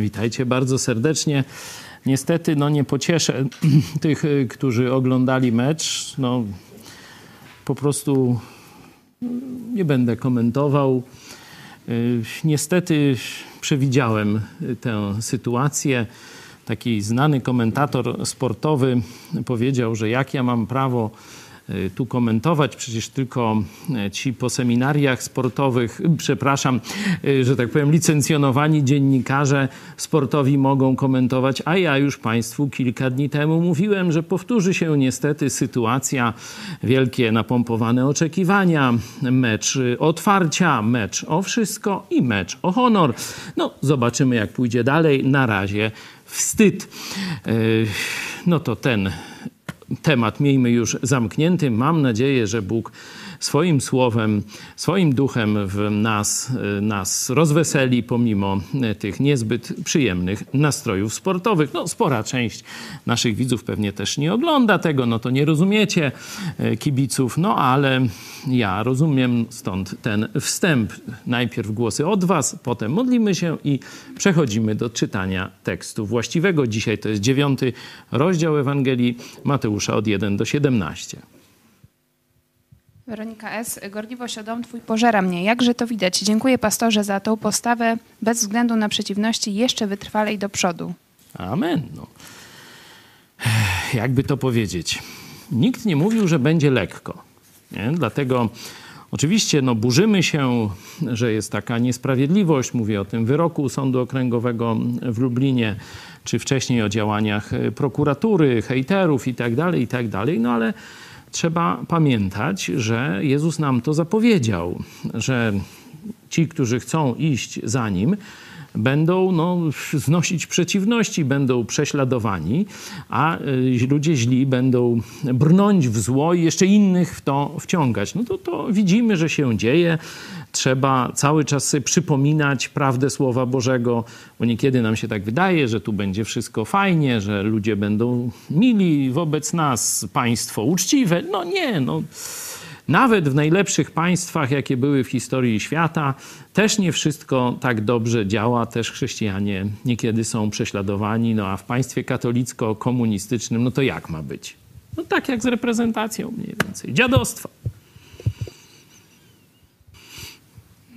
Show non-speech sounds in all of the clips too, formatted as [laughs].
Witajcie bardzo serdecznie. Niestety, no nie pocieszę [clears throat] tych, y, którzy oglądali mecz. No, po prostu nie będę komentował. Y, Niestety przewidziałem tę sytuację. Taki znany komentator sportowy powiedział, że jak ja mam prawo tu komentować, przecież tylko y, ci po seminariach sportowych, y, przepraszam, y, że tak powiem, licencjonowani dziennikarze sportowi mogą komentować, a ja już Państwu kilka dni temu mówiłem, że powtórzy się niestety sytuacja, wielkie napompowane oczekiwania, mecz y, otwarcia, mecz o wszystko i mecz o honor. No, zobaczymy jak pójdzie dalej. Na razie wstyd. Y, No to ten temat miejmy już zamknięty. Mam nadzieję, że Bóg swoim słowem, swoim duchem w nas, y, nas rozweseli pomimo y, tych niezbyt przyjemnych nastrojów sportowych. No, spora część naszych widzów pewnie też nie ogląda tego, no to nie rozumiecie y, kibiców, no ale ja rozumiem stąd ten wstęp. Najpierw głosy od was, potem modlimy się i przechodzimy do czytania tekstu właściwego. Dzisiaj to jest dziewiąty rozdział Ewangelii Mateusza od 1 do 17. Weronika S. Gorliwość o dom Twój pożera mnie. Jakże to widać. Dziękuję pastorze za tą postawę. Bez względu na przeciwności jeszcze wytrwalej do przodu. Amen. No. Jakby to powiedzieć? Nikt nie mówił, że będzie lekko. Nie? Dlatego oczywiście no, burzymy się, że jest taka niesprawiedliwość. Mówię o tym wyroku Sądu Okręgowego w Lublinie, czy wcześniej o działaniach prokuratury, hejterów itd., itd. No ale trzeba pamiętać, że Jezus nam to zapowiedział, że ci, którzy chcą iść za Nim, będą no, znosić przeciwności, będą prześladowani, a y, ludzie źli będą brnąć w zło i jeszcze innych w to wciągać. No to, to widzimy, że się dzieje. Trzeba cały czas sobie przypominać prawdę Słowa Bożego, bo niekiedy nam się tak wydaje, że tu będzie wszystko fajnie, że ludzie będą mili wobec nas, państwo uczciwe. No nie, no. Nawet w najlepszych państwach, jakie były w historii świata, też nie wszystko tak dobrze działa. Też chrześcijanie niekiedy są prześladowani. No a w państwie katolicko-komunistycznym, no to jak ma być? No tak jak z reprezentacją mniej więcej. Dziadostwa.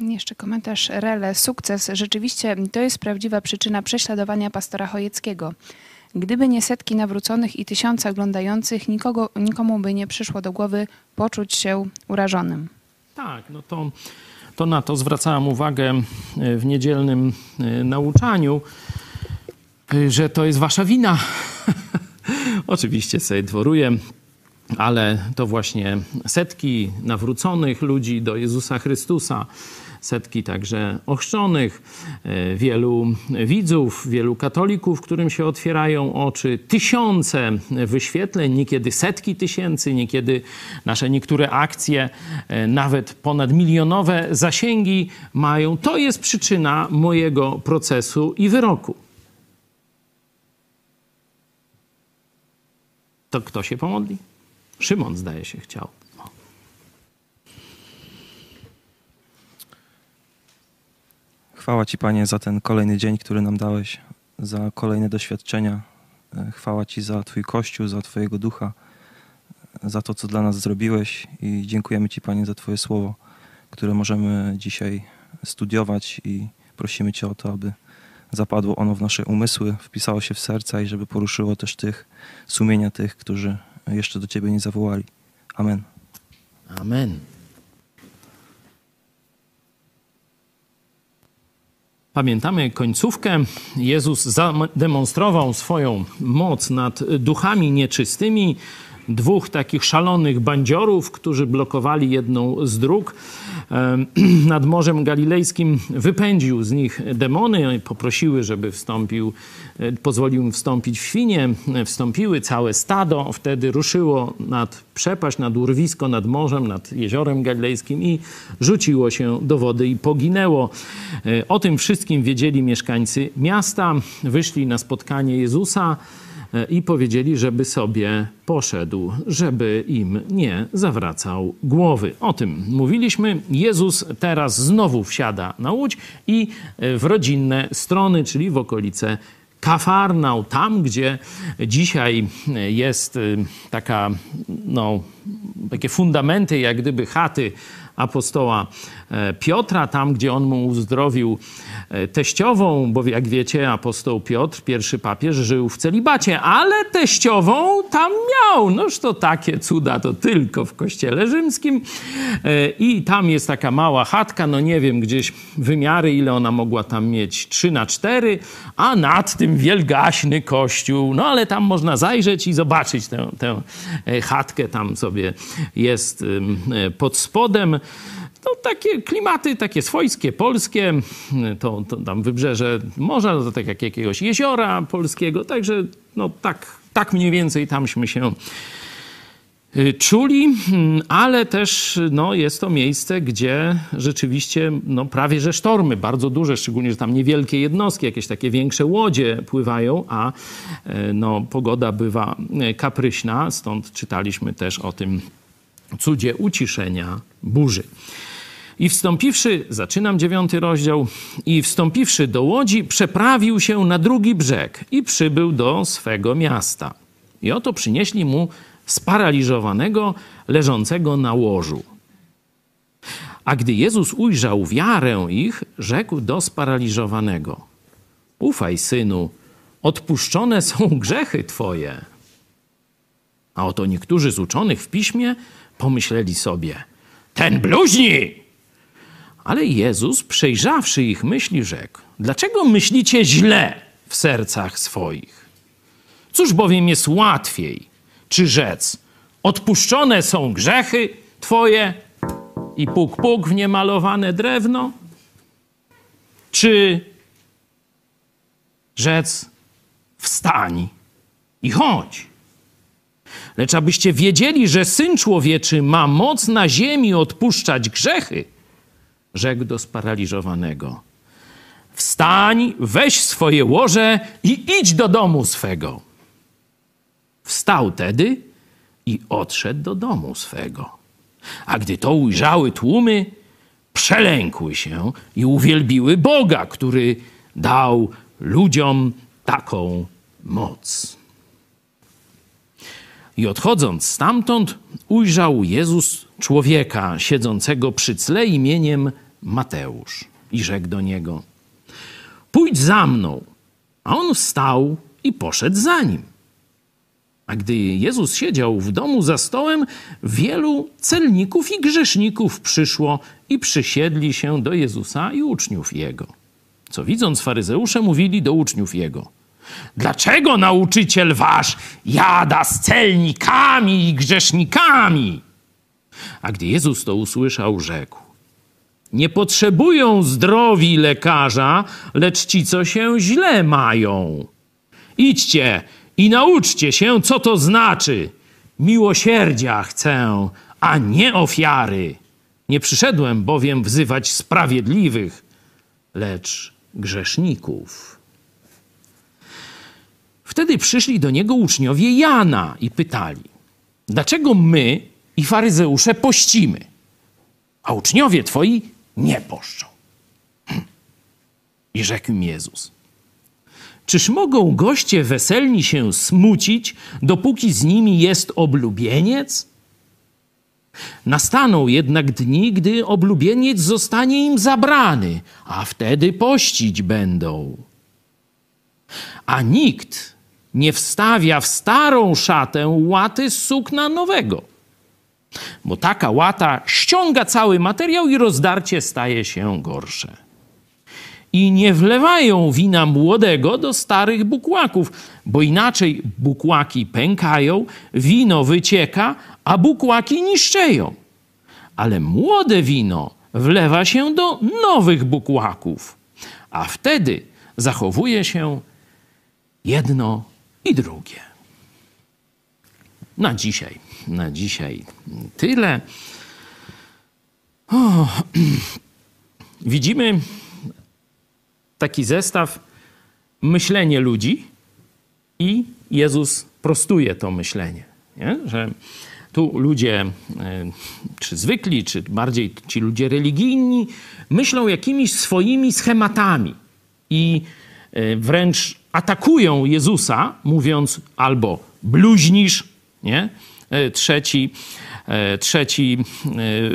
Jeszcze komentarz Rele. Sukces. Rzeczywiście to jest prawdziwa przyczyna prześladowania pastora Chojeckiego. Gdyby nie setki nawróconych i tysiące oglądających, nikogo, nikomu by nie przyszło do głowy poczuć się urażonym. Tak, no to, to na to zwracałem uwagę e, w niedzielnym e, nauczaniu, e, że to jest wasza wina. [laughs] Oczywiście sobie dworuję, ale to właśnie setki nawróconych ludzi do Jezusa Chrystusa, setki także ochrzczonych, e, wielu widzów, wielu katolików, którym się otwierają oczy, tysiące wyświetleń, niekiedy setki tysięcy, niekiedy nasze niektóre akcje, e, nawet ponadmilionowe zasięgi mają. To jest przyczyna mojego procesu i wyroku. To kto się pomodli? Szymon zdaje się chciał. Chwała Ci, Panie, za ten kolejny dzień, który nam dałeś, za kolejne doświadczenia. E, Chwała Ci za Twój Kościół, za Twojego ducha, za to, co dla nas zrobiłeś i dziękujemy Ci, Panie, za Twoje słowo, które możemy dzisiaj studiować i prosimy Cię o to, aby zapadło ono w nasze umysły, wpisało się w serca i żeby poruszyło też tych, sumienia tych, którzy jeszcze do Ciebie nie zawołali. Amen. Amen. Pamiętamy końcówkę. Jezus zademonstrował swoją moc nad duchami nieczystymi. Dwóch takich szalonych bandziorów, którzy blokowali jedną z dróg [clears throat] nad Morzem Galilejskim, wypędził z nich demony, poprosiły, żeby wstąpił, e, pozwolił im wstąpić w świnie. Wstąpiły całe stado, wtedy ruszyło nad przepaść, nad urwisko, nad morzem, nad jeziorem galilejskim i rzuciło się do wody i poginęło. E, O tym wszystkim wiedzieli mieszkańcy miasta. Wyszli na spotkanie Jezusa e, i powiedzieli, żeby sobie poszedł, żeby im nie zawracał głowy. O tym mówiliśmy. Jezus teraz znowu wsiada na łódź i e, w rodzinne strony, czyli w okolice Kafarnał, tam gdzie dzisiaj jest y, taka, no, takie fundamenty, jak gdyby chaty apostoła e, Piotra, tam gdzie on mu uzdrowił e, teściową, bo jak wiecie, apostoł Piotr, pierwszy papież, żył w celibacie, ale teściową tam miał. Noż to takie cuda to tylko w kościele rzymskim. E, I tam jest taka mała chatka, no nie wiem, gdzieś wymiary, ile ona mogła tam mieć, 3 na 4, a nad tym wielgaśny kościół. No ale tam można zajrzeć i zobaczyć tę, tę chatkę, tam sobie jest pod spodem no, takie klimaty, takie swojskie, polskie, to, to tam wybrzeże morza, no, to tak jak jakiegoś jeziora polskiego, także no, tak, tak mniej więcej tamśmy się y, czuli, ale też no, jest to miejsce, gdzie rzeczywiście no, prawie że sztormy, bardzo duże, szczególnie, że tam niewielkie jednostki, jakieś takie większe łodzie pływają, a y, no, pogoda bywa y, kapryśna, stąd czytaliśmy też o tym cudzie uciszenia burzy. I wstąpiwszy, zaczynam dziewiąty rozdział, i wstąpiwszy do łodzi, przeprawił się na drugi brzeg i przybył do swego miasta. I oto przynieśli mu sparaliżowanego, leżącego na łożu. A gdy Jezus ujrzał wiarę ich, rzekł do sparaliżowanego: Ufaj, synu, odpuszczone są [laughs] grzechy twoje. A oto niektórzy z uczonych w piśmie pomyśleli sobie: Ten bluźni! Ale Jezus, przejrzawszy ich myśli, rzekł: Dlaczego myślicie źle w sercach swoich? Cóż bowiem jest łatwiej, czy rzec: Odpuszczone są grzechy Twoje i puk-puk w niemalowane drewno? Czy rzec: Wstań i chodź? Lecz abyście wiedzieli, że Syn Człowieczy ma moc na ziemi odpuszczać grzechy, rzekł do sparaliżowanego. Wstań, weź swoje łoże i idź do domu swego. Wstał tedy i odszedł do domu swego. A gdy to ujrzały tłumy, przelękły się i uwielbiły Boga, który dał ludziom taką moc. I odchodząc stamtąd, ujrzał Jezus człowieka siedzącego przy cle imieniem Mateusz i rzekł do niego: Pójdź za mną. A on wstał i poszedł za nim. A gdy Jezus siedział w domu za stołem, wielu celników i grzeszników przyszło i przysiedli się do Jezusa i uczniów Jego. Co widząc faryzeusze, mówili do uczniów Jego – Dlaczego nauczyciel wasz jada z celnikami i grzesznikami? A gdy Jezus to usłyszał, rzekł: Nie potrzebują zdrowi lekarza, lecz ci, co się źle mają. Idźcie i nauczcie się, co to znaczy. Miłosierdzia chcę, a nie ofiary. Nie przyszedłem bowiem wzywać sprawiedliwych, lecz grzeszników. Wtedy przyszli do niego uczniowie Jana i pytali: Dlaczego my i faryzeusze pościmy, a uczniowie twoi nie poszczą? Hm. I rzekł im Jezus: Czyż mogą goście weselni się smucić, dopóki z nimi jest oblubieniec? Nastaną jednak dni, gdy oblubieniec zostanie im zabrany, a wtedy pościć będą. A nikt nie wstawia w starą szatę łaty sukna nowego. Bo taka łata ściąga cały materiał i rozdarcie staje się gorsze. I nie wlewają wina młodego do starych bukłaków, bo inaczej bukłaki pękają, wino wycieka, a bukłaki niszczeją. Ale młode wino wlewa się do nowych bukłaków, a wtedy zachowuje się jedno i drugie. Na dzisiaj, na dzisiaj tyle. O, [clears throat] widzimy taki zestaw myślenie ludzi i Jezus prostuje to myślenie, nie? że tu ludzie, e, czy zwykli, czy bardziej ci ludzie religijni, myślą jakimiś swoimi schematami i e, wręcz atakują Jezusa, mówiąc albo bluźnisz, nie? E, trzeci, trzeci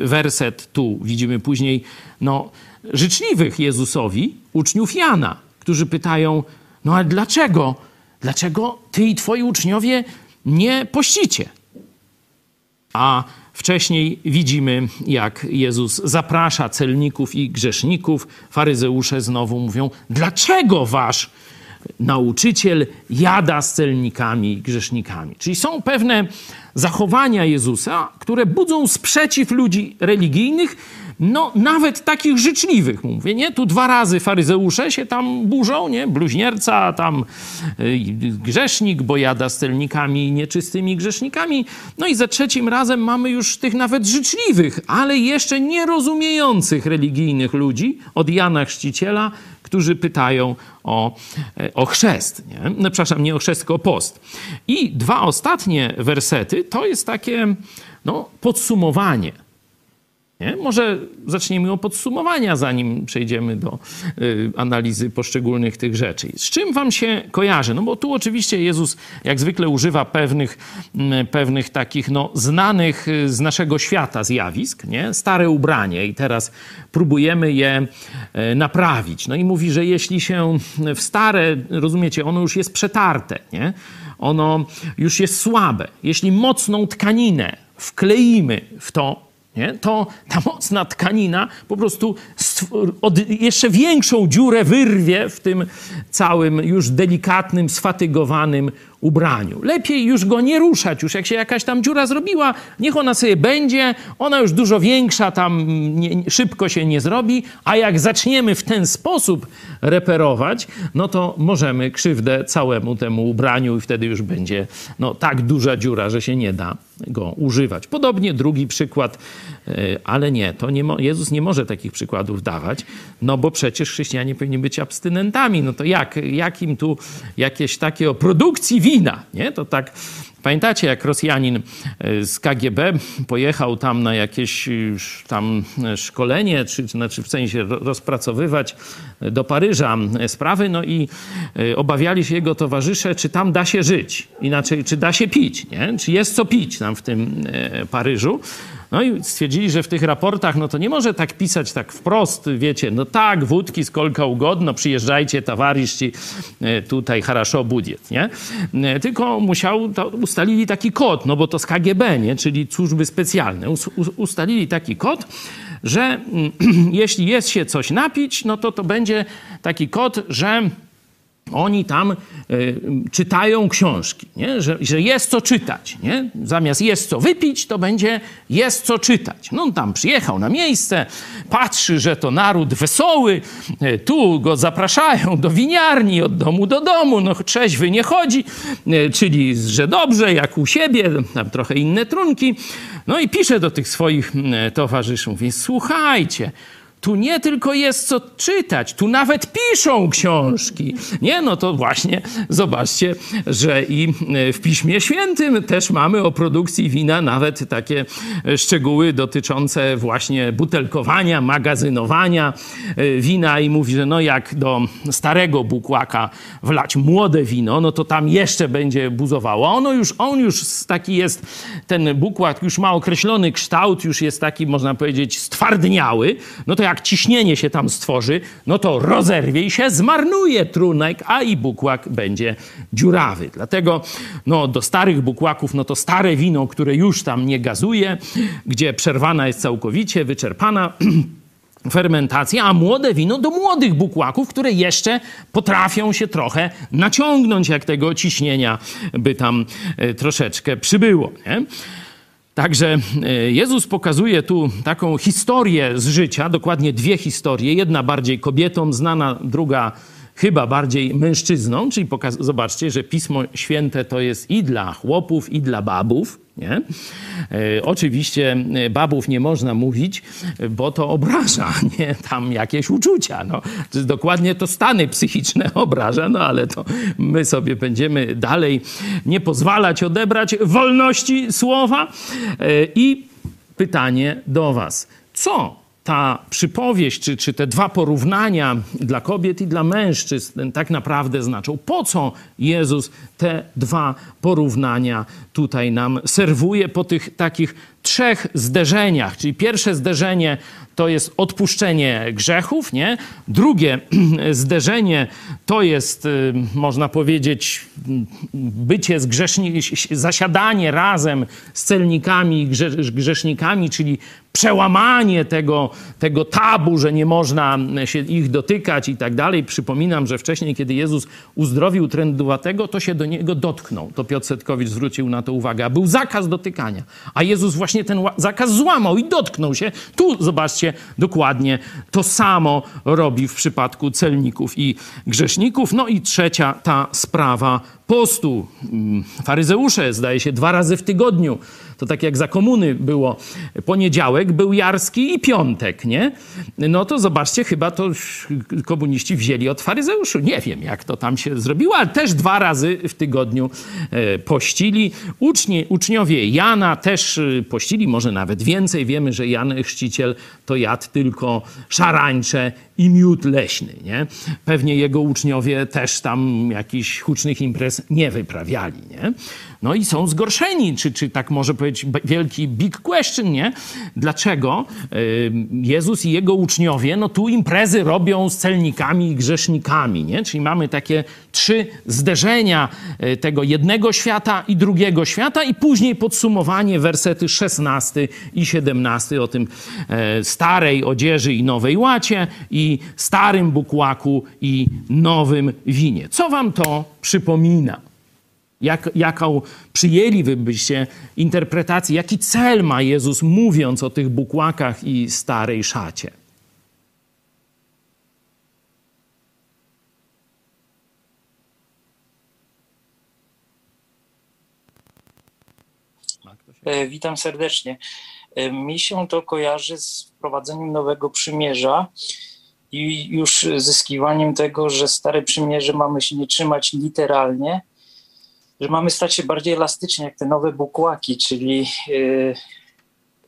werset, tu widzimy później, no, życzliwych Jezusowi, uczniów Jana, którzy pytają, no ale dlaczego, dlaczego ty i twoi uczniowie nie pościcie? A wcześniej widzimy, jak Jezus zaprasza celników i grzeszników. Faryzeusze znowu mówią: Dlaczego wasz nauczyciel jada z celnikami i grzesznikami? Czyli są pewne zachowania Jezusa, które budzą sprzeciw ludzi religijnych, no nawet takich życzliwych, mówię, nie? Tu dwa razy faryzeusze się tam burzą, nie? Bluźnierca, tam y, grzesznik, bo jada z celnikami nieczystymi grzesznikami. No i za trzecim razem mamy już tych nawet życzliwych, ale jeszcze nierozumiejących religijnych ludzi od Jana Chrzciciela, którzy pytają o, e, o chrzest. Nie? No, przepraszam, nie o chrzest, tylko o post. I dwa ostatnie wersety to jest takie no, podsumowanie nie? Może zacznijmy od podsumowania, zanim przejdziemy do y, analizy poszczególnych tych rzeczy. Z czym wam się kojarzy? No bo tu oczywiście Jezus jak zwykle używa pewnych, y, pewnych takich no, znanych y, z naszego świata zjawisk, nie? stare ubranie i teraz próbujemy je y, naprawić. No i mówi, że jeśli się w stare, rozumiecie, ono już jest przetarte, nie? ono już jest słabe. Jeśli mocną tkaninę wkleimy w to, nie? to ta mocna tkanina po prostu jeszcze większą dziurę wyrwie w tym całym już delikatnym, sfatygowanym ubraniu. Lepiej już go nie ruszać, już jak się jakaś tam dziura zrobiła, niech ona sobie będzie, ona już dużo większa, tam nie, szybko się nie zrobi, a jak zaczniemy w ten sposób reperować, no to możemy krzywdę całemu temu ubraniu i wtedy już będzie no, tak duża dziura, że się nie da go używać. Podobnie drugi przykład, ale nie, to nie Jezus nie może takich przykładów dawać, no bo przecież chrześcijanie powinni być abstynentami. No to jak, jakim tu jakieś takie o produkcji wina, nie? To tak Pamiętacie, jak Rosjanin e, z KGB pojechał tam na jakieś tam szkolenie, czy znaczy w sensie rozpracowywać do Paryża sprawy, no i e, obawiali się jego towarzysze, czy tam da się żyć, inaczej, czy da się pić, nie? czy jest co pić tam w tym e, Paryżu. No i stwierdzili, że w tych raportach, no to nie może tak pisać tak wprost, wiecie, no tak, wódki, skolka ugodno, przyjeżdżajcie, towarzyści, tutaj haraszo budiet, nie? Tylko musiał, ustalili taki kod, no bo to z KGB, nie? czyli służby specjalne, ustalili taki kod, że mm, [clears throat] jeśli jest się coś napić, no to to będzie taki kod, że oni tam y, czytają książki, nie? Że, że jest co czytać. Nie? Zamiast jest co wypić, to będzie jest co czytać. No on tam przyjechał na miejsce, patrzy, że to naród wesoły, y, tu go zapraszają do winiarni, od domu do domu, no trzeźwy nie chodzi, y, czyli że dobrze, jak u siebie, tam trochę inne trunki. No i pisze do tych swoich towarzyszy, mówi, słuchajcie, tu nie tylko jest co czytać, tu nawet piszą książki. Nie, no to właśnie zobaczcie, że i e, w Piśmie Świętym też mamy o produkcji wina nawet takie e, szczegóły dotyczące właśnie butelkowania, magazynowania e, wina i mówi, że no jak do starego bukłaka wlać młode wino, no to tam jeszcze będzie buzowało. Ono już, on już taki jest, ten bukłak już ma określony kształt, już jest taki, można powiedzieć, stwardniały, no to jak ciśnienie się tam stworzy, no to rozerwie się zmarnuje trunek, a i bukłak będzie dziurawy. Dlatego no, do starych bukłaków, no to stare wino, które już tam nie gazuje, gdzie przerwana jest całkowicie, wyczerpana [clears throat] fermentacja, a młode wino do młodych bukłaków, które jeszcze potrafią się trochę naciągnąć, jak tego ciśnienia by tam e, troszeczkę przybyło. Nie? Także e, Jezus pokazuje tu taką historię z życia, dokładnie dwie historie. Jedna bardziej kobietą znana, druga chyba bardziej mężczyzną, czyli zobaczcie, że Pismo Święte to jest i dla chłopów, i dla babów, Nie? E, oczywiście e, babów nie można mówić, bo to obraża [laughs] nie? tam jakieś uczucia. No. Dokładnie to stany psychiczne [laughs] obraża, no ale to my sobie będziemy dalej nie pozwalać odebrać wolności słowa. E, I pytanie do Was. Co ta przypowieść, czy, czy te dwa porównania dla kobiet i dla mężczyzn tak naprawdę znaczą? Po co Jezus te dwa porównania tutaj nam serwuje po tych takich trzech zderzeniach? Czyli pierwsze zderzenie to jest odpuszczenie grzechów, nie? Drugie [clears throat] zderzenie to jest, y, można powiedzieć, bycie z grzeszni, zasiadanie razem z celnikami i grzesznikami, czyli przełamanie tego, tego tabu, że nie można się ich dotykać i tak dalej. Przypominam, że wcześniej, kiedy Jezus uzdrowił trędowatego, to się do niego dotknął. To Piotr Setkowicz zwrócił na to uwagę. A był zakaz dotykania. A Jezus właśnie ten zakaz złamał i dotknął się. Tu, zobaczcie, dokładnie to samo robi w przypadku celników i grzeszników. No i trzecia ta sprawa postu. Mm, faryzeusze, zdaje się, dwa razy w tygodniu to tak jak za komuny było poniedziałek, był Jarski i piątek, nie? No to zobaczcie, chyba to komuniści wzięli od faryzeuszu. Nie wiem, jak to tam się zrobiło, ale też dwa razy w tygodniu e, pościli. Ucznie, uczniowie Jana też e, pościli, może nawet więcej. Wiemy, że Jan Chrzciciel to jadł tylko szarańcze i miód leśny, nie? Pewnie jego uczniowie też tam jakichś hucznych imprez nie wyprawiali, nie? No i są zgorszeni, czy, czy tak może powiedzieć wielki big question, nie? Dlaczego Jezus i jego uczniowie, no tu imprezy robią z celnikami i grzesznikami, nie? Czyli mamy takie trzy zderzenia e, tego jednego świata i drugiego świata i później podsumowanie wersety 16 i 17 o tym e, starej odzieży i nowej łacie i starym bukłaku i nowym winie. Co wam to przypomina? Jak, jaką przyjęlibyście interpretację, jaki cel ma Jezus mówiąc o tych bukłakach i starej szacie? E, witam serdecznie. E, mi się to kojarzy z wprowadzeniem nowego przymierza i już zyskiwaniem tego, że stare przymierze mamy się nie trzymać literalnie, że mamy stać się bardziej elastyczni, jak te nowe bukłaki, czyli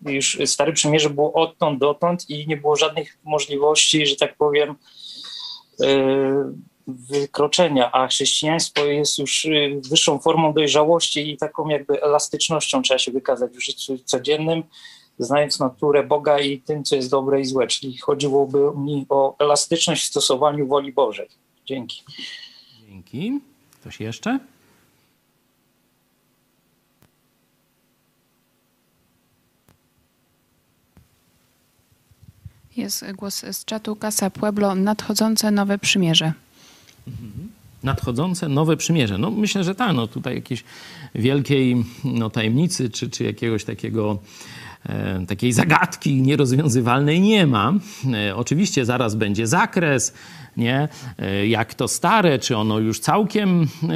e, już Stare Przymierze było odtąd dotąd i nie było żadnych możliwości, że tak powiem, e, wykroczenia, a chrześcijaństwo jest już e, wyższą formą dojrzałości i taką jakby elastycznością trzeba się wykazać w życiu codziennym, znając naturę Boga i tym, co jest dobre i złe. Czyli chodziłoby mi o elastyczność w stosowaniu woli Bożej. Dzięki. Dzięki. Ktoś jeszcze? Jest głos z czatu Casa Pueblo, nadchodzące nowe przymierze. Nadchodzące nowe przymierze. No myślę, że tak, no tutaj jakiejś wielkiej no, tajemnicy, czy, czy jakiegoś takiego takiej zagadki nierozwiązywalnej nie ma. E, oczywiście zaraz będzie zakres, nie? E, jak to stare, czy ono już całkiem e,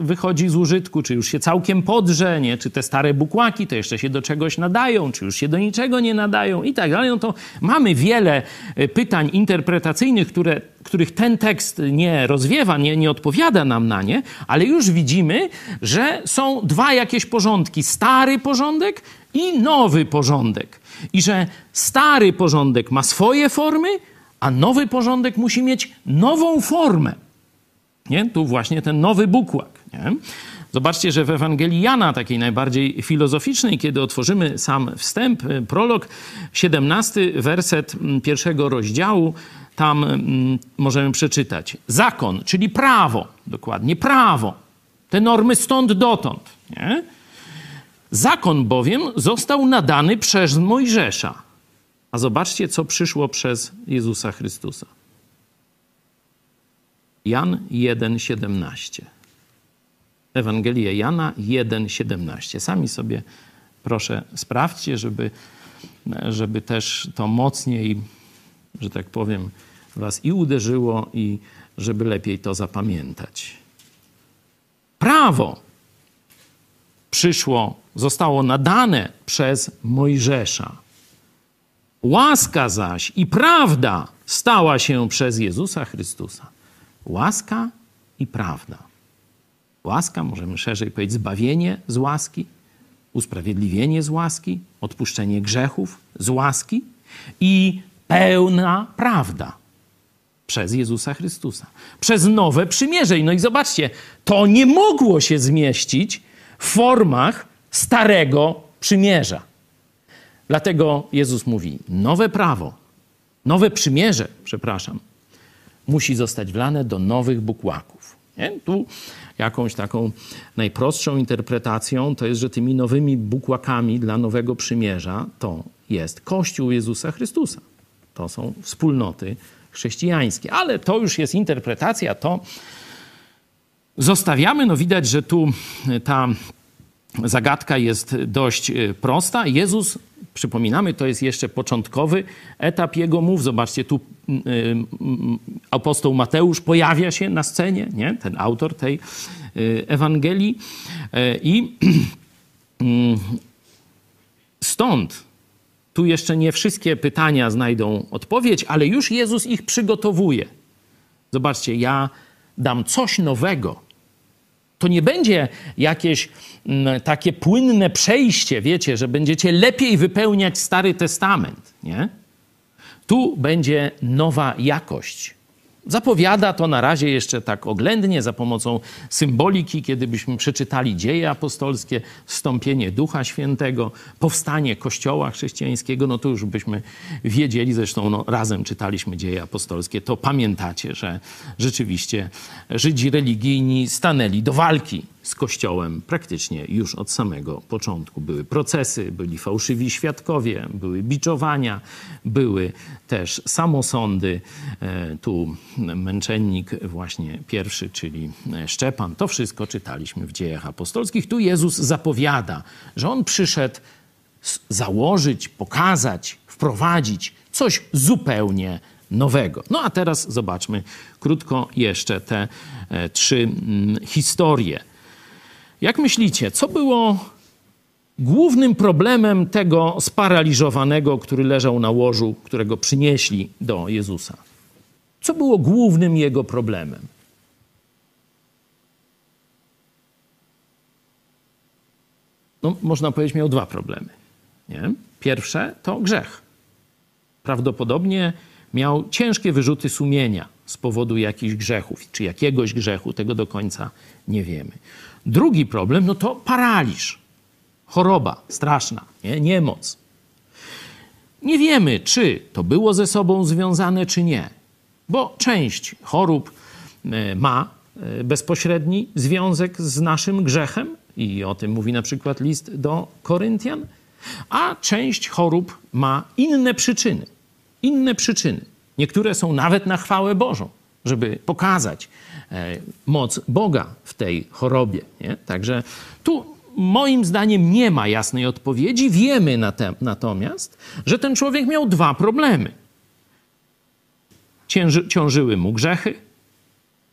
wychodzi z użytku, czy już się całkiem podrze, nie? czy te stare bukłaki to jeszcze się do czegoś nadają, czy już się do niczego nie nadają i tak dalej. No to mamy wiele e, pytań interpretacyjnych, które, których ten tekst nie rozwiewa, nie, nie odpowiada nam na nie, ale już widzimy, że są dwa jakieś porządki. Stary porządek i nowy porządek. I że stary porządek ma swoje formy, a nowy porządek musi mieć nową formę. Nie? Tu właśnie ten nowy bukłak. Nie? Zobaczcie, że w Ewangelii Jana, takiej najbardziej filozoficznej, kiedy otworzymy sam wstęp, y, prolog, 17 werset mm, pierwszego rozdziału, tam mm, możemy przeczytać. Zakon, czyli prawo, dokładnie prawo. Te normy stąd dotąd. Nie? Zakon bowiem został nadany przez Mojżesza a zobaczcie, co przyszło przez Jezusa Chrystusa. Jan 1,17. Ewangelia Jana 1,17. Sami sobie proszę sprawdźcie, żeby, żeby też to mocniej, że tak powiem, was i uderzyło, i żeby lepiej to zapamiętać. Prawo przyszło zostało nadane przez Mojżesza. Łaska zaś i prawda stała się przez Jezusa Chrystusa. Łaska i prawda. Łaska, możemy szerzej powiedzieć, zbawienie z łaski, usprawiedliwienie z łaski, odpuszczenie grzechów z łaski i pełna prawda przez Jezusa Chrystusa. Przez nowe przymierze. No i zobaczcie, to nie mogło się zmieścić w formach starego przymierza. Dlatego Jezus mówi: nowe prawo, nowe przymierze, przepraszam, musi zostać wlane do nowych bukłaków. Nie? Tu jakąś taką najprostszą interpretacją to jest, że tymi nowymi bukłakami dla nowego przymierza to jest Kościół Jezusa Chrystusa. To są wspólnoty chrześcijańskie. Ale to już jest interpretacja, to zostawiamy. No widać, że tu ta zagadka jest dość e, prosta. Jezus, przypominamy, to jest jeszcze początkowy etap jego mów. Zobaczcie, tu y, y, apostoł Mateusz pojawia się na scenie, nie? ten autor tej y, Ewangelii. I [clears throat] mm, stąd tu jeszcze nie wszystkie pytania znajdą odpowiedź, ale już Jezus ich przygotowuje. Zobaczcie, ja dam coś nowego. To nie będzie jakieś mm, takie płynne przejście, wiecie, że będziecie lepiej wypełniać Stary Testament, nie? Tu będzie nowa jakość. Zapowiada to na razie jeszcze tak oględnie za pomocą symboliki, kiedy byśmy przeczytali dzieje apostolskie, wstąpienie Ducha Świętego, powstanie Kościoła chrześcijańskiego, no to już byśmy wiedzieli, zresztą no, razem czytaliśmy dzieje apostolskie, to pamiętacie, że rzeczywiście Żydzi religijni stanęli do walki z Kościołem praktycznie już od samego początku. Były procesy, byli fałszywi świadkowie, były biczowania, były też samosądy. E, tu męczennik właśnie pierwszy, czyli Szczepan. To wszystko czytaliśmy w dziejach apostolskich. Tu Jezus zapowiada, że On przyszedł założyć, pokazać, wprowadzić coś zupełnie nowego. No a teraz zobaczmy krótko jeszcze te e, trzy mm, historie jak myślicie, co było głównym problemem tego sparaliżowanego, który leżał na łożu, którego przynieśli do Jezusa? Co było głównym jego problemem? No, można powiedzieć, miał dwa problemy. Nie? Pierwsze to grzech. Prawdopodobnie miał ciężkie wyrzuty sumienia z powodu jakichś grzechów, czy jakiegoś grzechu, tego do końca nie wiemy. Drugi problem, no to paraliż, choroba straszna, nie? niemoc. Nie wiemy, czy to było ze sobą związane, czy nie, bo część chorób e, ma e, bezpośredni związek z naszym grzechem, i o tym mówi na przykład list do Koryntian, a część chorób ma inne przyczyny. Inne przyczyny. Niektóre są nawet na chwałę Bożą, żeby pokazać, E, moc Boga w tej chorobie. Nie? Także tu moim zdaniem nie ma jasnej odpowiedzi. Wiemy natomiast, że ten człowiek miał dwa problemy. Cięży, ciążyły mu grzechy,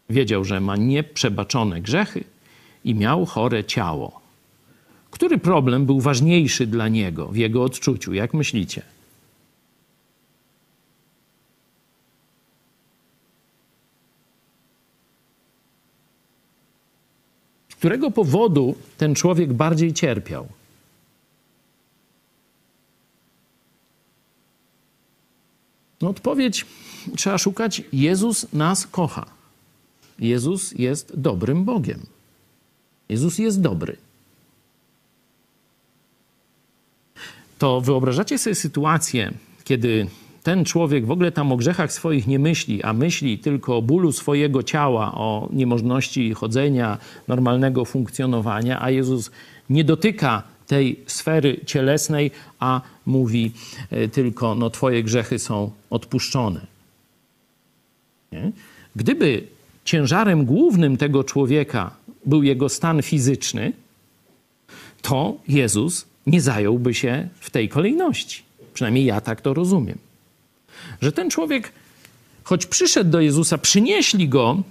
wiedział, że ma nieprzebaczone grzechy i miał chore ciało. Który problem był ważniejszy dla niego w jego odczuciu? Jak myślicie? którego powodu ten człowiek bardziej cierpiał? No odpowiedź trzeba szukać. Jezus nas kocha. Jezus jest dobrym Bogiem. Jezus jest dobry. To wyobrażacie sobie sytuację, kiedy ten człowiek w ogóle tam o grzechach swoich nie myśli, a myśli tylko o bólu swojego ciała, o niemożności chodzenia, normalnego funkcjonowania, a Jezus nie dotyka tej sfery cielesnej, a mówi e, tylko: No, Twoje grzechy są odpuszczone. Nie? Gdyby ciężarem głównym tego człowieka był jego stan fizyczny, to Jezus nie zająłby się w tej kolejności. Przynajmniej ja tak to rozumiem że ten człowiek, choć przyszedł do Jezusa, przynieśli go,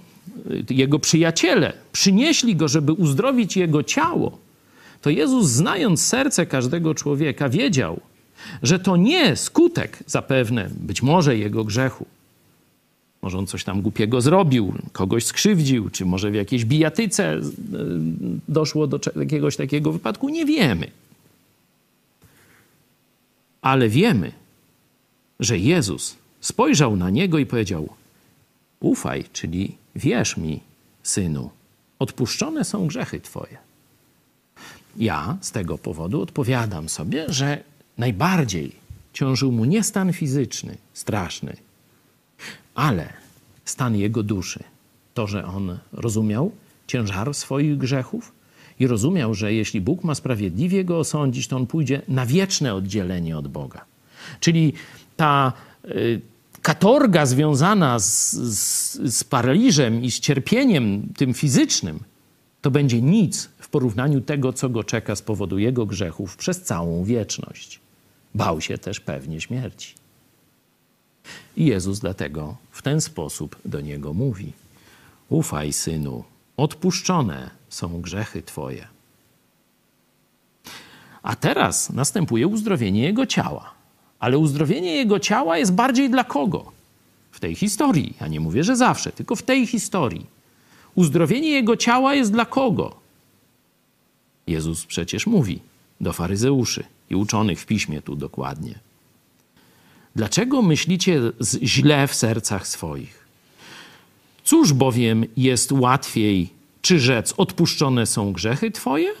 y, jego przyjaciele, przynieśli go, żeby uzdrowić jego ciało, to Jezus, znając serce każdego człowieka, wiedział, że to nie skutek zapewne, być może jego grzechu. Może on coś tam głupiego zrobił, kogoś skrzywdził, czy może w jakiejś bijatyce e, doszło do jakiegoś takiego wypadku. Nie wiemy. Ale wiemy, że Jezus spojrzał na niego i powiedział: Ufaj, czyli wierz mi, synu, odpuszczone są grzechy twoje. Ja z tego powodu odpowiadam sobie, że najbardziej ciążył mu nie stan fizyczny, straszny, ale stan jego duszy. To, że on rozumiał ciężar swoich grzechów i rozumiał, że jeśli Bóg ma sprawiedliwie go osądzić, to on pójdzie na wieczne oddzielenie od Boga. Czyli ta y, katorga związana z, z, z paraliżem i z cierpieniem tym fizycznym, to będzie nic w porównaniu tego, co go czeka z powodu jego grzechów przez całą wieczność. Bał się też pewnie śmierci. I Jezus dlatego w ten sposób do niego mówi: Ufaj, synu, odpuszczone są grzechy twoje. A teraz następuje uzdrowienie jego ciała. Ale uzdrowienie jego ciała jest bardziej dla kogo? W tej historii. Ja nie mówię, że zawsze, tylko w tej historii. Uzdrowienie jego ciała jest dla kogo? Jezus przecież mówi do faryzeuszy i uczonych w piśmie tu dokładnie. Dlaczego myślicie źle w sercach swoich? Cóż bowiem jest łatwiej, czy rzec odpuszczone są grzechy twoje,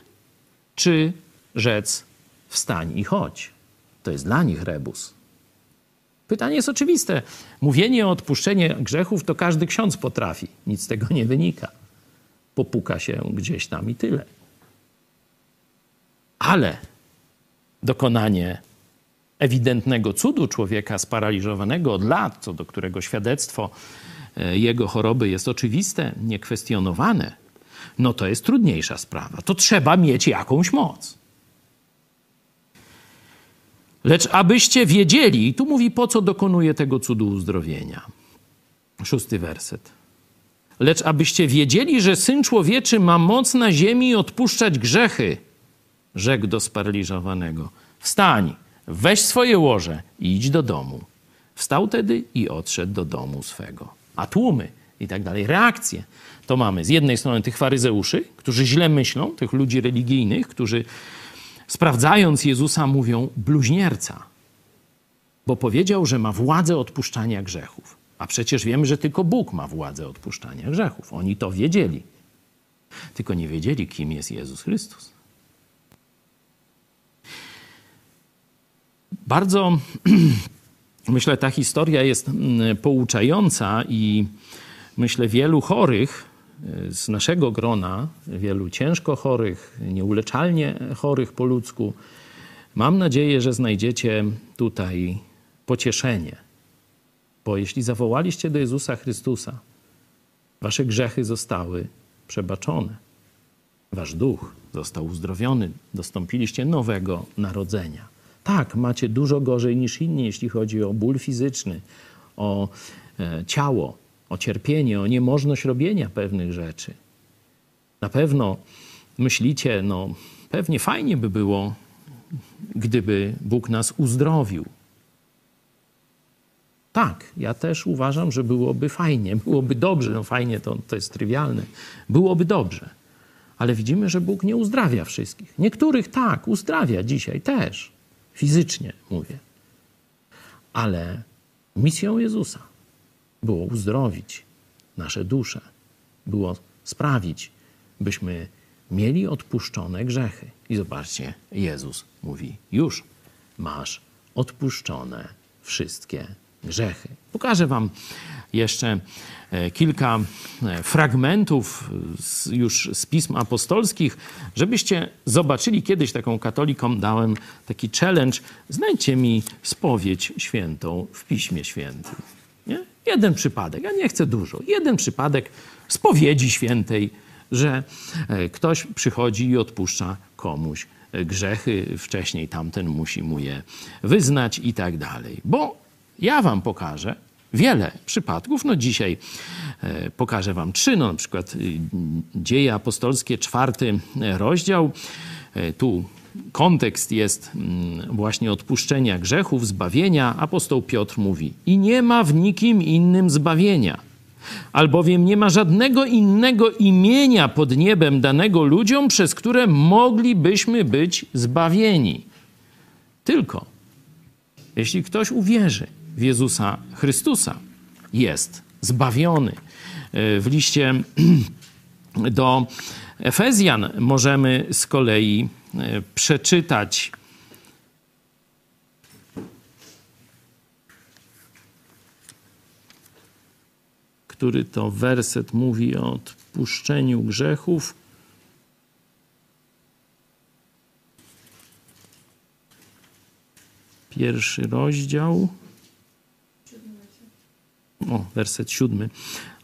czy rzec wstań i chodź? To jest dla nich rebus. Pytanie jest oczywiste. Mówienie o odpuszczeniu grzechów to każdy ksiądz potrafi. Nic z tego nie wynika. Popuka się gdzieś tam i tyle. Ale dokonanie ewidentnego cudu człowieka sparaliżowanego od lat, co do którego świadectwo e, jego choroby jest oczywiste, niekwestionowane, no to jest trudniejsza sprawa. To trzeba mieć jakąś moc. Lecz abyście wiedzieli, i tu mówi, po co dokonuje tego cudu uzdrowienia. Szósty werset. Lecz abyście wiedzieli, że Syn Człowieczy ma moc na ziemi odpuszczać grzechy, rzekł do sparaliżowanego. Wstań, weź swoje łoże i idź do domu. Wstał tedy i odszedł do domu swego. A tłumy i tak dalej, reakcje. To mamy z jednej strony tych faryzeuszy, którzy źle myślą, tych ludzi religijnych, którzy sprawdzając Jezusa, mówią bluźnierca, bo powiedział, że ma władzę odpuszczania grzechów. A przecież wiemy, że tylko Bóg ma władzę odpuszczania grzechów. Oni to wiedzieli. Tylko nie wiedzieli, kim jest Jezus Chrystus. Bardzo, [clears throat] myślę, ta historia jest mm, pouczająca i myślę, wielu chorych z naszego grona, wielu ciężko chorych, nieuleczalnie chorych po ludzku, mam nadzieję, że znajdziecie tutaj pocieszenie. Bo jeśli zawołaliście do Jezusa Chrystusa, wasze grzechy zostały przebaczone. Wasz duch został uzdrowiony, dostąpiliście nowego narodzenia. Tak, macie dużo gorzej niż inni, jeśli chodzi o ból fizyczny, o e, ciało, o cierpienie, o niemożność robienia pewnych rzeczy. Na pewno myślicie, no pewnie fajnie by było, gdyby Bóg nas uzdrowił. Tak, ja też uważam, że byłoby fajnie, [laughs] byłoby dobrze, no fajnie to, to jest trywialne, byłoby dobrze. Ale widzimy, że Bóg nie uzdrawia wszystkich. Niektórych tak, uzdrawia dzisiaj też, fizycznie mówię. Ale misją Jezusa było uzdrowić nasze dusze, było sprawić, byśmy mieli odpuszczone grzechy. I zobaczcie, Jezus mówi: Już masz odpuszczone wszystkie grzechy. Pokażę Wam jeszcze e, kilka e, fragmentów z, już z pism apostolskich, żebyście zobaczyli. Kiedyś taką katolikom dałem taki challenge: znajdźcie mi spowiedź świętą w Piśmie Świętym. Nie? Jeden przypadek, ja nie chcę dużo. Jeden przypadek spowiedzi świętej, że e, ktoś przychodzi i odpuszcza komuś e, grzechy, wcześniej tamten musi mu je wyznać i tak dalej. Bo ja wam pokażę, wiele przypadków. No dzisiaj e, pokażę wam trzy, no na przykład y, Dzieje Apostolskie, czwarty rozdział. E, tu kontekst jest mm, właśnie odpuszczenia grzechów, zbawienia. Apostoł Piotr mówi: I nie ma w nikim innym zbawienia, albowiem nie ma żadnego innego imienia pod niebem danego ludziom, przez które moglibyśmy być zbawieni. Tylko jeśli ktoś uwierzy w Jezusa Chrystusa, jest zbawiony. E, w liście [clears throat] do Efezjan możemy z kolei e, przeczytać który to werset mówi o odpuszczeniu grzechów. Pierwszy rozdział. O, werset siódmy,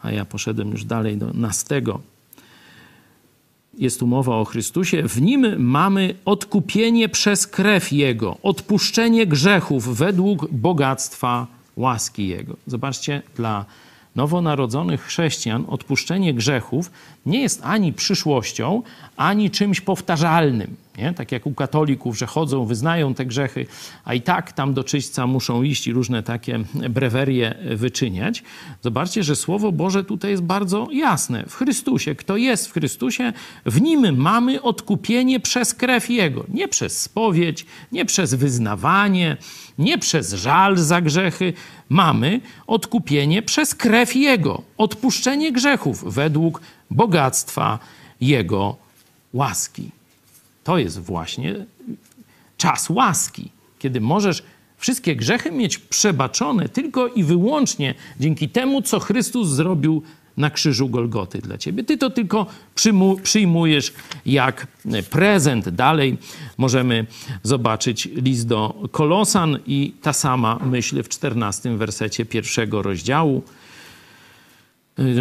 a ja poszedłem już dalej do nastego jest tu mowa o Chrystusie, w nim mamy odkupienie przez krew Jego, odpuszczenie grzechów według bogactwa łaski Jego. Zobaczcie, dla nowonarodzonych chrześcijan odpuszczenie grzechów nie jest ani przyszłością, ani czymś powtarzalnym. Nie? Tak jak u katolików, że chodzą, wyznają te grzechy, a i tak tam do czyśćca muszą iść i różne takie brewerie wyczyniać. Zobaczcie, że Słowo Boże tutaj jest bardzo jasne. W Chrystusie, kto jest w Chrystusie, w Nim mamy odkupienie przez krew Jego. Nie przez spowiedź, nie przez wyznawanie, nie przez żal za grzechy. Mamy odkupienie przez krew Jego, odpuszczenie grzechów według bogactwa Jego łaski. To jest właśnie czas łaski, kiedy możesz wszystkie grzechy mieć przebaczone tylko i wyłącznie dzięki temu, co Chrystus zrobił na krzyżu Golgoty dla ciebie. Ty to tylko przyjmujesz jak prezent. Dalej możemy zobaczyć list do Kolosan i ta sama myśl w czternastym wersecie pierwszego rozdziału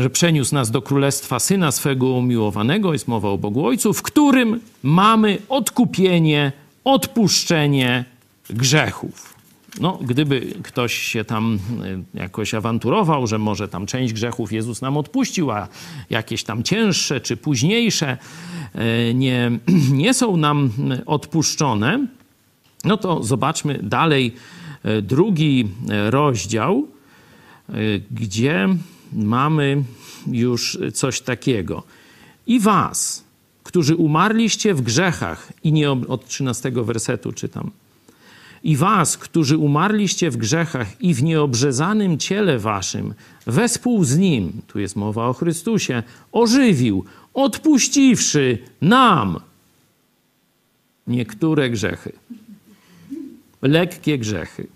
że przeniósł nas do królestwa syna swego umiłowanego, jest mowa o Bogu Ojcu, w którym mamy odkupienie, odpuszczenie grzechów. No, gdyby ktoś się tam e, jakoś awanturował, że może tam część grzechów Jezus nam odpuścił, a jakieś tam cięższe czy późniejsze e, nie, [clears throat] nie są nam odpuszczone, no to zobaczmy dalej drugi rozdział, gdzie mamy już coś takiego. I was, którzy umarliście w grzechach, i nie od 13 wersetu czytam. I was, którzy umarliście w grzechach i w nieobrzezanym ciele waszym, wespół z nim, tu jest mowa o Chrystusie, ożywił, odpuściwszy nam niektóre grzechy, lekkie grzechy,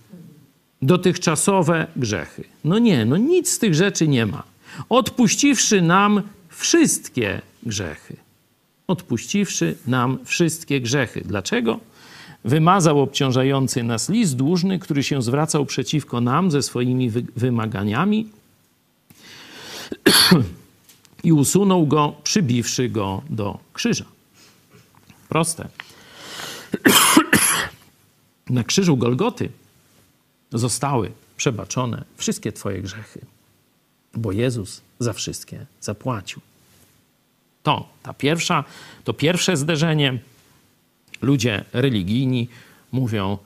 dotychczasowe grzechy. No nie, no nic z tych rzeczy nie ma. Odpuściwszy nam wszystkie grzechy. Odpuściwszy nam wszystkie grzechy. Dlaczego? Wymazał obciążający nas list dłużny, który się zwracał przeciwko nam ze swoimi wy wymaganiami i usunął go, przybiwszy go do krzyża. Proste. Na krzyżu Golgoty zostały przebaczone wszystkie Twoje grzechy, bo Jezus za wszystkie zapłacił. To, ta pierwsza, to pierwsze zderzenie. Ludzie religijni mówią,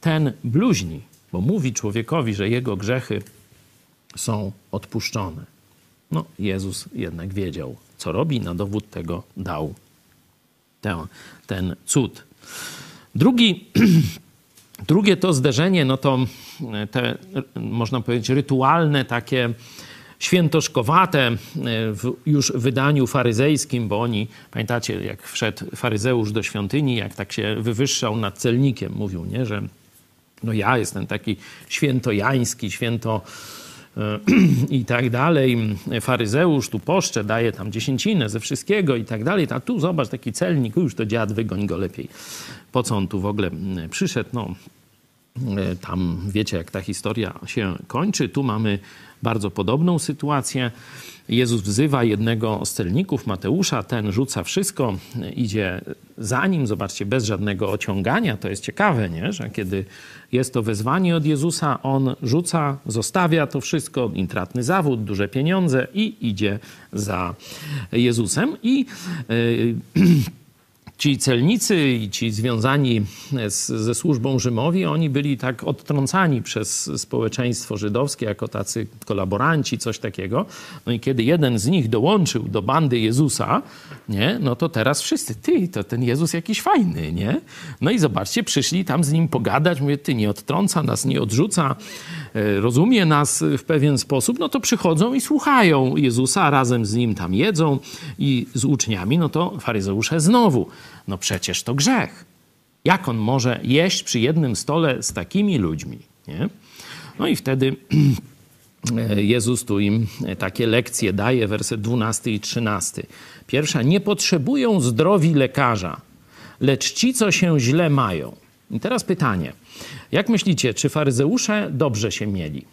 ten bluźni, bo mówi człowiekowi, że jego grzechy są odpuszczone. No, Jezus jednak wiedział, co robi, na dowód tego dał ten, ten cud. Drugi [clears throat] Drugie to zderzenie, no to e, te, można powiedzieć, rytualne, takie świętoszkowate e, w już wydaniu faryzejskim, bo oni, pamiętacie, jak wszedł faryzeusz do świątyni, jak tak się wywyższał nad celnikiem, mówił, nie, że no ja jestem taki świętojański, święto e, [clears throat] i tak dalej. Faryzeusz tu poszcze, daje tam dziesięcinę ze wszystkiego i tak dalej. A tu zobacz, taki celnik, już to dziad, wygoń go lepiej po co on tu w ogóle mm, przyszedł. No, E, tam wiecie, jak ta historia się kończy. Tu mamy bardzo podobną sytuację. Jezus wzywa jednego z celników, Mateusza, ten rzuca wszystko, idzie za nim, zobaczcie, bez żadnego ociągania. To jest ciekawe, nie? że kiedy jest to wezwanie od Jezusa, on rzuca, zostawia to wszystko, intratny zawód, duże pieniądze i idzie za Jezusem. I yy, [clears throat] ci celnicy i ci związani z, ze służbą Rzymowi, oni byli tak odtrącani przez społeczeństwo żydowskie jako tacy kolaboranci, coś takiego. No i kiedy jeden z nich dołączył do bandy Jezusa, nie, no to teraz wszyscy, ty, to ten Jezus jakiś fajny, nie? No i zobaczcie, przyszli tam z nim pogadać, mówię, ty nie odtrąca nas, nie odrzuca, e, rozumie nas w pewien sposób, no to przychodzą i słuchają Jezusa, razem z nim tam jedzą i z uczniami, no to faryzeusze znowu no przecież to grzech. Jak on może jeść przy jednym stole z takimi ludźmi? Nie? No i wtedy [clears throat] Jezus tu im takie lekcje daje, werset 12 i 13. Pierwsza, nie potrzebują zdrowi lekarza, lecz ci, co się źle mają. I teraz pytanie, jak myślicie, czy faryzeusze dobrze się mieli?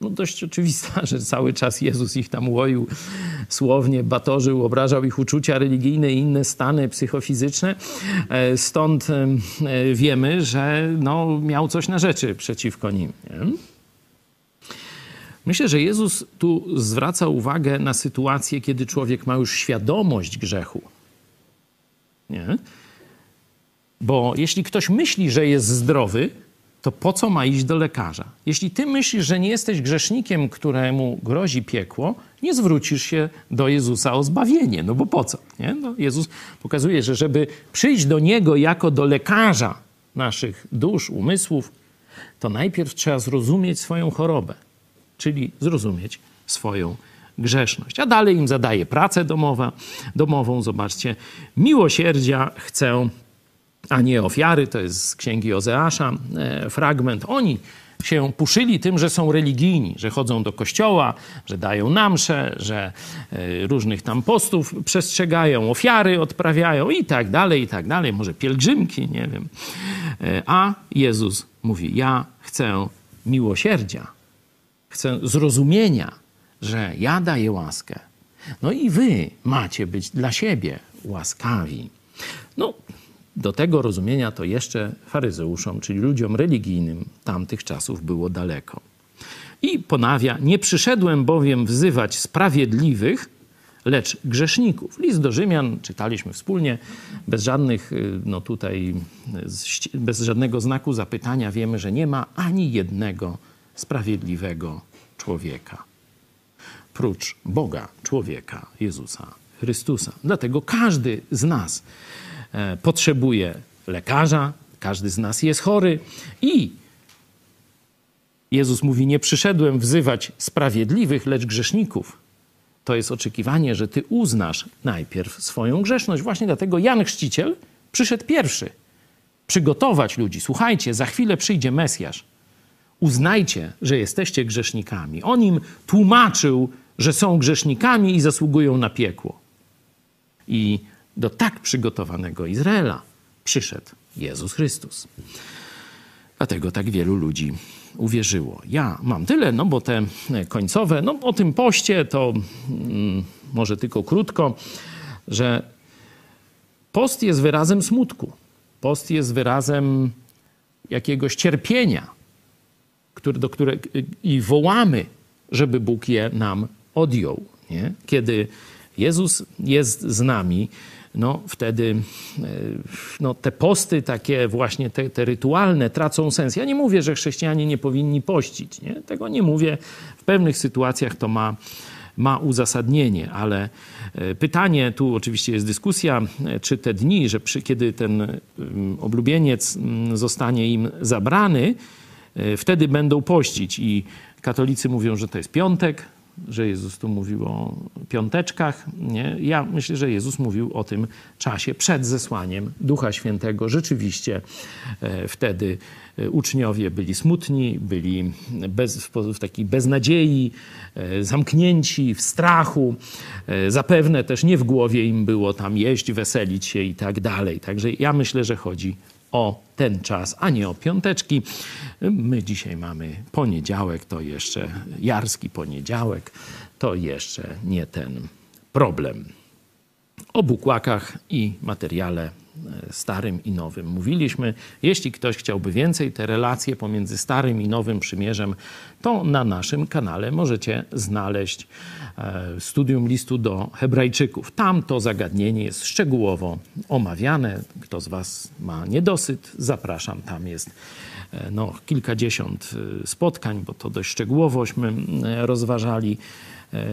No dość oczywista, [laughs] że cały czas Jezus ich tam łoił, słownie batorzył, obrażał ich uczucia religijne i inne stany psychofizyczne. E, stąd e, wiemy, że no, miał coś na rzeczy przeciwko nim. Nie? Myślę, że Jezus tu zwraca uwagę na sytuację, kiedy człowiek ma już świadomość grzechu. Nie? Bo jeśli ktoś myśli, że jest zdrowy, to po co ma iść do lekarza? Jeśli ty myślisz, że nie jesteś grzesznikiem, któremu grozi piekło, nie zwrócisz się do Jezusa o zbawienie. No bo po co? Nie? No, Jezus pokazuje, że żeby przyjść do Niego jako do lekarza naszych dusz, umysłów, to najpierw trzeba zrozumieć swoją chorobę, czyli zrozumieć swoją grzeszność. A dalej im zadaje pracę domowa, domową. Zobaczcie, miłosierdzia chcę a nie ofiary. To jest z księgi Ozeasza e, fragment. Oni się puszyli tym, że są religijni, że chodzą do kościoła, że dają namsze, że e, różnych tam postów przestrzegają, ofiary odprawiają i tak dalej, i tak dalej. Może pielgrzymki, nie wiem. E, a Jezus mówi: Ja chcę miłosierdzia, chcę zrozumienia, że ja daję łaskę. No i wy macie być dla siebie łaskawi. No, do tego rozumienia to jeszcze faryzeuszom, czyli ludziom religijnym tamtych czasów było daleko. I ponawia, nie przyszedłem bowiem wzywać sprawiedliwych, lecz grzeszników. List do Rzymian czytaliśmy wspólnie, bez żadnych, y, no tutaj, bez żadnego znaku zapytania wiemy, że nie ma ani jednego sprawiedliwego człowieka. Prócz Boga, człowieka, Jezusa Chrystusa. Dlatego każdy z nas potrzebuje lekarza, każdy z nas jest chory i Jezus mówi: Nie przyszedłem wzywać sprawiedliwych, lecz grzeszników. To jest oczekiwanie, że ty uznasz najpierw swoją grzeszność. Właśnie dlatego Jan Chrzciciel przyszedł pierwszy. Przygotować ludzi. Słuchajcie, za chwilę przyjdzie Mesjasz. Uznajcie, że jesteście grzesznikami. On im tłumaczył, że są grzesznikami i zasługują na piekło. I do tak przygotowanego Izraela przyszedł Jezus Chrystus. Dlatego tak wielu ludzi uwierzyło. Ja mam tyle, no bo te końcowe, no o tym poście to mm, może tylko krótko, że post jest wyrazem smutku. Post jest wyrazem jakiegoś cierpienia, który, do które, i wołamy, żeby Bóg je nam odjął. Nie? Kiedy Jezus jest z nami, no wtedy e, no, te posty takie właśnie, te, te rytualne tracą sens. Ja nie mówię, że chrześcijanie nie powinni pościć, nie? tego nie mówię. W pewnych sytuacjach to ma, ma uzasadnienie, ale e, pytanie, tu oczywiście jest dyskusja, e, czy te dni, że przy, kiedy ten oblubieniec zostanie im zabrany, wtedy będą pościć i katolicy mówią, że to jest piątek, że Jezus tu mówił o piąteczkach. Nie? Ja myślę, że Jezus mówił o tym czasie przed zesłaniem Ducha Świętego. Rzeczywiście e, wtedy e, uczniowie byli smutni, byli bez, w takiej beznadziei, e, zamknięci w strachu. Zapewne też nie w głowie im było tam jeść, weselić się i tak dalej. Także ja myślę, że chodzi o ten czas, a nie o piąteczki. My dzisiaj mamy poniedziałek, to jeszcze jarski poniedziałek, to jeszcze nie ten problem. O bukłakach i materiale starym i nowym mówiliśmy. Jeśli ktoś chciałby więcej, te relacje pomiędzy starym i nowym przymierzem, to na naszym kanale możecie znaleźć e, studium listu do Hebrajczyków. Tam to zagadnienie jest szczegółowo omawiane. Kto z Was ma niedosyt, zapraszam. Tam jest e, no, kilkadziesiąt spotkań, bo to dość szczegółowośmy rozważali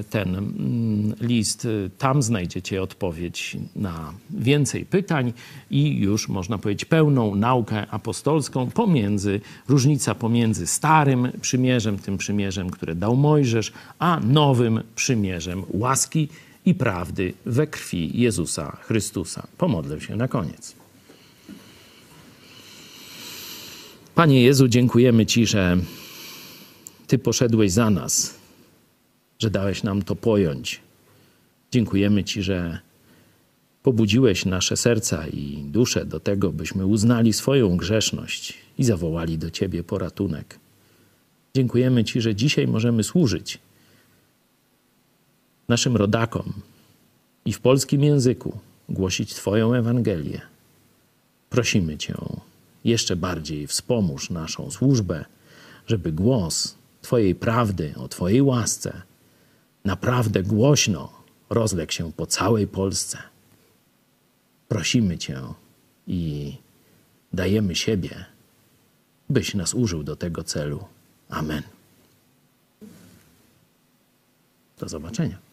ten mm, list. Tam znajdziecie odpowiedź na więcej pytań i już można powiedzieć pełną naukę apostolską pomiędzy, różnica pomiędzy starym przymierzem, tym przymierzem, które dał Mojżesz, a nowym przymierzem łaski i prawdy we krwi Jezusa Chrystusa. Pomodlę się na koniec. Panie Jezu, dziękujemy Ci, że Ty poszedłeś za nas że dałeś nam to pojąć. Dziękujemy Ci, że pobudziłeś nasze serca i dusze do tego, byśmy uznali swoją grzeszność i zawołali do Ciebie poratunek. Dziękujemy Ci, że dzisiaj możemy służyć naszym rodakom i w polskim języku głosić Twoją Ewangelię. Prosimy Cię, jeszcze bardziej wspomóż naszą służbę, żeby głos Twojej prawdy o Twojej łasce naprawdę głośno rozległ się po całej Polsce. Prosimy Cię i dajemy siebie, byś nas użył do tego celu. Amen. Do zobaczenia.